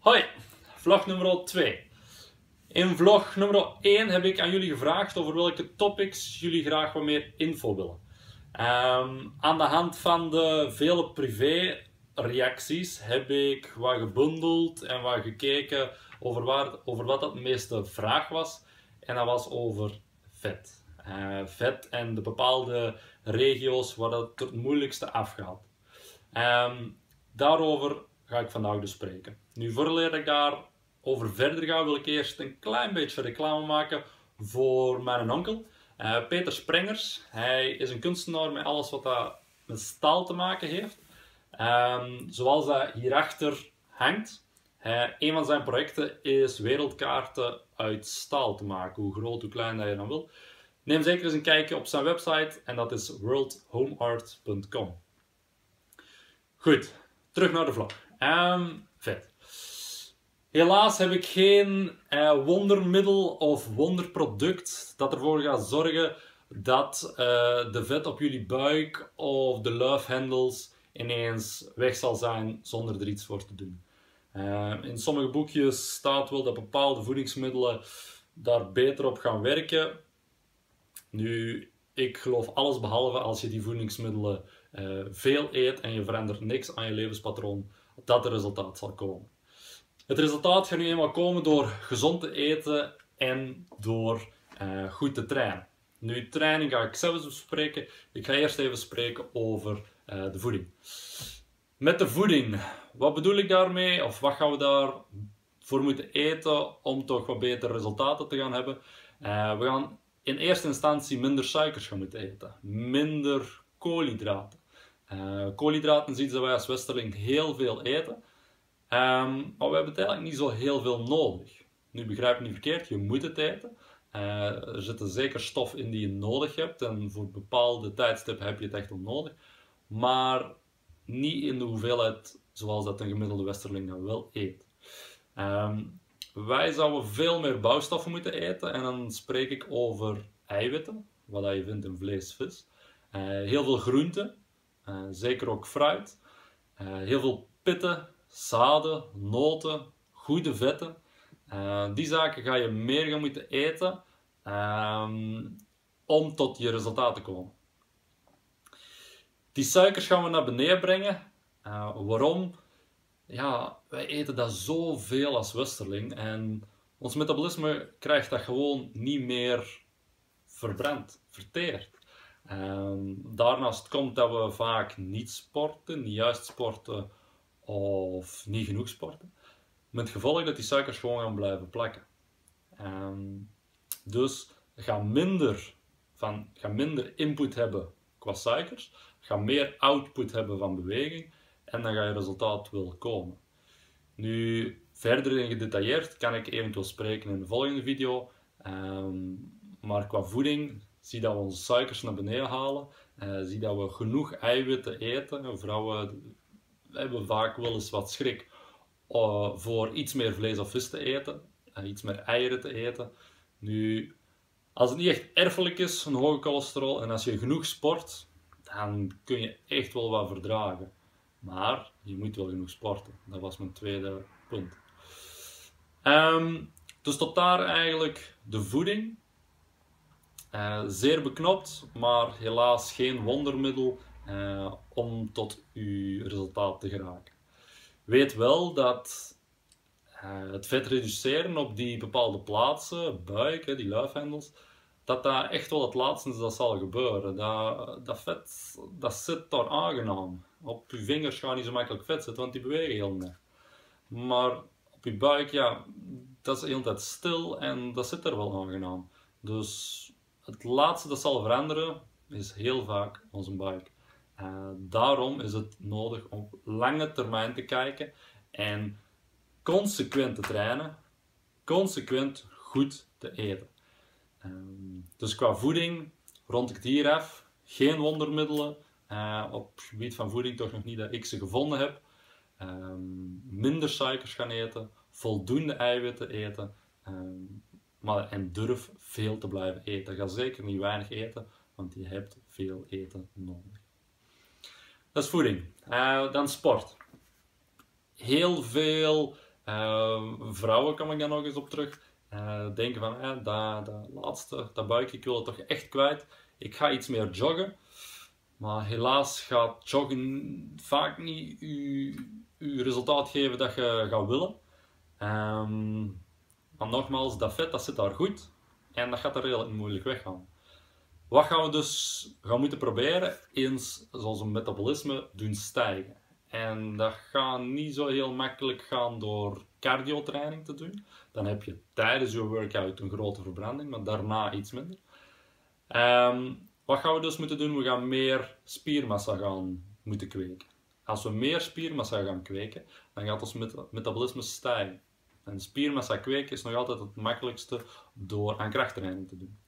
Hoi, vlog nummer 2. In vlog nummer 1 heb ik aan jullie gevraagd over welke topics jullie graag wat meer info willen. Ehm, aan de hand van de vele privé reacties heb ik wat gebundeld en wat gekeken over, waar, over wat dat de meeste vraag was. En dat was over vet. Uh, vet en de bepaalde regio's waar het het moeilijkste afgaat. Um, daarover ga ik vandaag dus spreken. Nu, voordat ik daarover verder ga, wil ik eerst een klein beetje reclame maken voor mijn onkel. Uh, Peter Sprengers. Hij is een kunstenaar met alles wat dat met staal te maken heeft. Um, zoals dat hierachter hangt. Uh, een van zijn projecten is wereldkaarten uit staal te maken. Hoe groot, hoe klein dat je dan wil. Neem zeker eens een kijkje op zijn website en dat is worldhomeart.com. Goed, terug naar de vlog. Um, vet. Helaas heb ik geen uh, wondermiddel of wonderproduct dat ervoor gaat zorgen dat uh, de vet op jullie buik of de luifhendels ineens weg zal zijn zonder er iets voor te doen. Uh, in sommige boekjes staat wel dat bepaalde voedingsmiddelen daar beter op gaan werken. Nu, ik geloof alles behalve als je die voedingsmiddelen veel eet en je verandert niks aan je levenspatroon, dat er resultaat zal komen. Het resultaat gaat nu eenmaal komen door gezond te eten en door uh, goed te trainen. Nu, training ga ik zelfs bespreken. Ik ga eerst even spreken over uh, de voeding. Met de voeding, wat bedoel ik daarmee? Of wat gaan we daarvoor moeten eten om toch wat betere resultaten te gaan hebben? Uh, we gaan in eerste instantie minder suikers gaan moeten eten. Minder koolhydraten. Koolhydraten zien dat wij als Westerling heel veel eten. Um, maar we hebben het eigenlijk niet zo heel veel nodig. Nu begrijp me niet verkeerd, je moet het eten. Uh, er zitten zeker stof in die je nodig hebt en voor bepaalde tijdstippen heb je het echt onnodig. Maar niet in de hoeveelheid zoals dat een gemiddelde Westerling dan wel eet. Um, wij zouden veel meer bouwstoffen moeten eten en dan spreek ik over eiwitten, wat je vindt in vlees, vis. Uh, heel veel groenten, uh, zeker ook fruit. Heel veel pitten, zaden, noten, goede vetten. die zaken ga je meer gaan moeten eten um, om tot je resultaat te komen. Die suikers gaan we naar beneden brengen. waarom? ja, wij eten dat zoveel als Westerling en ons metabolisme krijgt dat gewoon niet meer verbrand, verteerd. En daarnaast komt dat we vaak niet sporten, niet juist sporten of niet genoeg sporten. Met het gevolg dat die suikers gewoon gaan blijven plakken. En dus gaan minder, van, gaan minder input hebben qua suikers, gaan meer output hebben van beweging en dan ga je resultaat willen komen. Nu, verder in gedetailleerd kan ik eventueel spreken in de volgende video. Um, maar qua voeding, zie dat we onze suikers naar beneden halen. Uh, zie dat we genoeg eiwitten eten. Vrouwen hebben vaak wel eens wat schrik uh, voor iets meer vlees of vis te eten. Uh, iets meer eieren te eten. Nu, als het niet echt erfelijk is, een hoge cholesterol, en als je genoeg sport, dan kun je echt wel wat verdragen. Maar je moet wel genoeg sporten. Dat was mijn tweede punt. Um, dus tot daar eigenlijk de voeding. Uh, zeer beknopt, maar helaas geen wondermiddel uh, om tot uw resultaat te geraken. Weet wel dat uh, het vet reduceren op die bepaalde plaatsen, buik, hè, die luifhendels, dat dat echt wel het laatste dat zal gebeuren. Dat, dat vet, dat zit daar aangenaam. Op je vingers gaan niet zo makkelijk vet zitten, want die bewegen heel meer. Maar op je buik, ja, dat is de tijd stil en dat zit er wel aangenaam. Dus het laatste dat zal veranderen is heel vaak onze buik. Uh, daarom is het nodig om op lange termijn te kijken en consequent te trainen, consequent goed te eten. Um, dus qua voeding rond ik het hier af. Geen wondermiddelen. Uh, op het gebied van voeding toch nog niet dat ik ze gevonden heb. Minder suikers gaan eten. Voldoende eiwitten eten. Maar, en durf veel te blijven eten. Ga zeker niet weinig eten, want je hebt veel eten nodig. Dat is voeding. Uh, dan sport. Heel veel Uh, vrouwen kom ik dan nog eens op terug. Uh, denken van, eh, dat, dat laatste, dat buikje, ik wil het toch echt kwijt. Ik ga iets meer joggen. Maar helaas gaat joggen vaak niet je resultaat geven dat je gaat willen. Um, maar nogmaals, dat vet dat zit daar goed. En dat gaat er redelijk moeilijk weggaan. Wat gaan we dus gaan moeten proberen? Eens een metabolisme doen stijgen. En dat gaat niet zo heel makkelijk gaan door cardiotraining te doen. Dan heb je tijdens je workout een grote verbranding, maar daarna iets minder. Ehm, wat gaan we dus moeten doen? We gaan meer spiermassa gaan moeten kweken. Als we meer spiermassa gaan kweken, dan gaat ons metabolisme stijgen. En spiermassa kweken is nog altijd het makkelijkste door aan krachttraining te doen.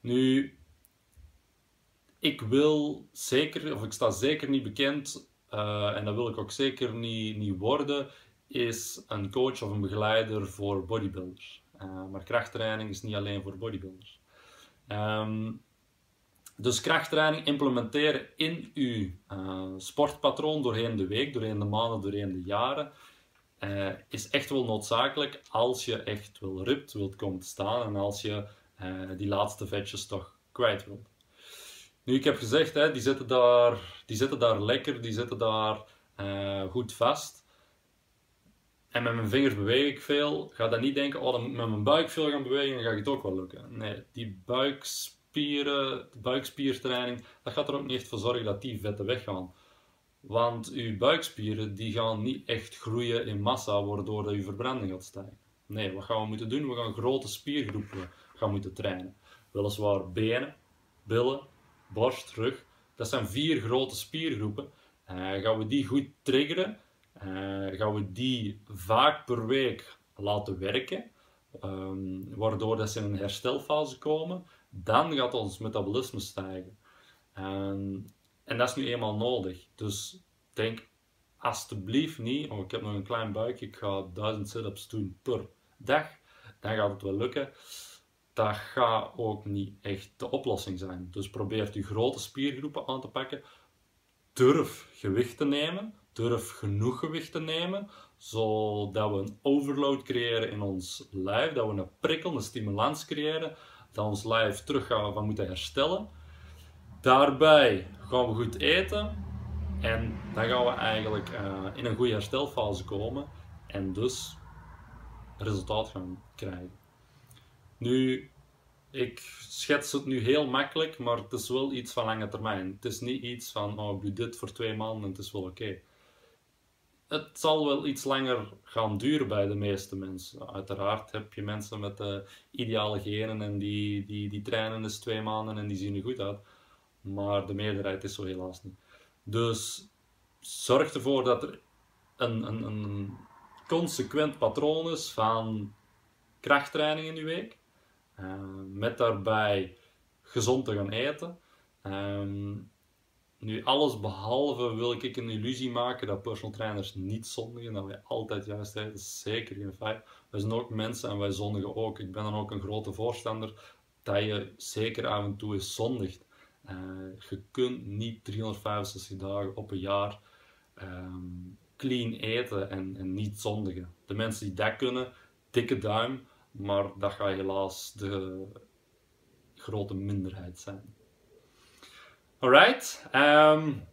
Nu, ik wil zeker, of ik sta zeker niet bekend, uh, en dat wil ik ook zeker niet, niet worden, is een coach of een begeleider voor bodybuilders. Uh, maar krachttraining is niet alleen voor bodybuilders. Um, dus krachttraining implementeren in uw uh, sportpatroon doorheen de week, doorheen de maanden, doorheen de jaren, is echt wel noodzakelijk als je echt wel ript wilt komen te staan en als je die laatste vetjes toch kwijt wilt. Nu, ik heb gezegd, hè, die, zitten daar, die zitten daar lekker, die zitten daar goed vast. En met mijn vingers beweeg ik veel. Ga dan niet denken, oh, dan ik met mijn buik veel gaan bewegen en dan gaat het ook wel lukken. Nee, die buikspieren, buikspiertraining, dat gaat er ook niet echt voor zorgen dat die vetten weggaan. Want uw buikspieren die gaan niet echt groeien in massa, waardoor dat uw verbranding gaat stijgen. Nee, wat gaan we moeten doen? We gaan grote spiergroepen gaan moeten trainen. Weliswaar benen, billen, borst, rug. Dat zijn vier grote spiergroepen. Uh, gaan we die goed triggeren, uh, gaan we die vaak per week laten werken, um, waardoor dat ze in een herstelfase komen, dan gaat ons metabolisme stijgen. Um, en dat is nu eenmaal nodig. Dus denk alsjeblieft niet, oh ik heb nog een klein buikje, ik ga 1000 sit-ups doen per dag, dan gaat het wel lukken. Dat gaat ook niet echt de oplossing zijn. Dus probeer je grote spiergroepen aan te pakken. Durf gewicht te nemen. Durf genoeg gewicht te nemen, zodat we een overload creëren in ons lijf, dat we een prikkel, een stimulans creëren, dat ons lijf terug gaat van moeten herstellen. Daarbij gaan we goed eten en dan gaan we eigenlijk uh, in een goede herstelfase komen en dus resultaat gaan krijgen. Nu, ik schets het nu heel makkelijk, maar het is wel iets van lange termijn. Het is niet iets van, oh, ik doe dit voor twee maanden en het is wel oké. Het zal wel iets langer gaan duren bij de meeste mensen. Uiteraard heb je mensen met de ideale genen en die, die, die trainen dus twee maanden en die zien er goed uit. Maar de meerderheid is zo helaas niet. Dus zorg ervoor dat er een, een, een consequent patroon is van krachttraining in je week. Uh, met daarbij gezond te gaan eten. Um, nu, alles behalve wil ik een illusie maken dat personal trainers niet zondigen, dat wij altijd juist eten. Dat is zeker geen feit. Wij zijn ook mensen en wij zondigen ook. Ik ben dan ook een grote voorstander dat je zeker af en toe eens zondigt. Uh, je kunt niet 365 dagen op een jaar um, clean eten en, en, niet zondigen. De mensen die dat kunnen, dikke duim, maar dat gaat helaas de grote minderheid zijn. Alright, um,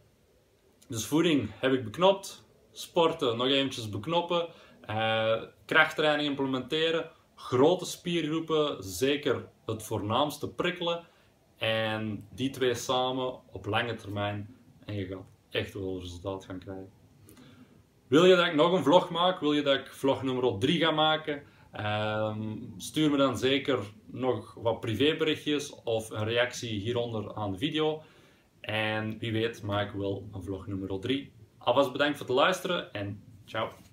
dus voeding heb ik beknopt, sporten nog eventjes beknoppen, uh, krachttraining implementeren, grote spiergroepen zeker het voornaamste prikkelen en die twee samen op lange termijn en je gaat echt wel resultaat gaan krijgen. Wil je dat ik nog een vlog maak? Wil je dat ik vlog nummer 3 ga maken? Um, stuur me dan zeker nog wat privéberichtjes of een reactie hieronder aan de video. En wie weet maak ik wel een vlog nummer 3. Alvast bedankt voor het luisteren en ciao.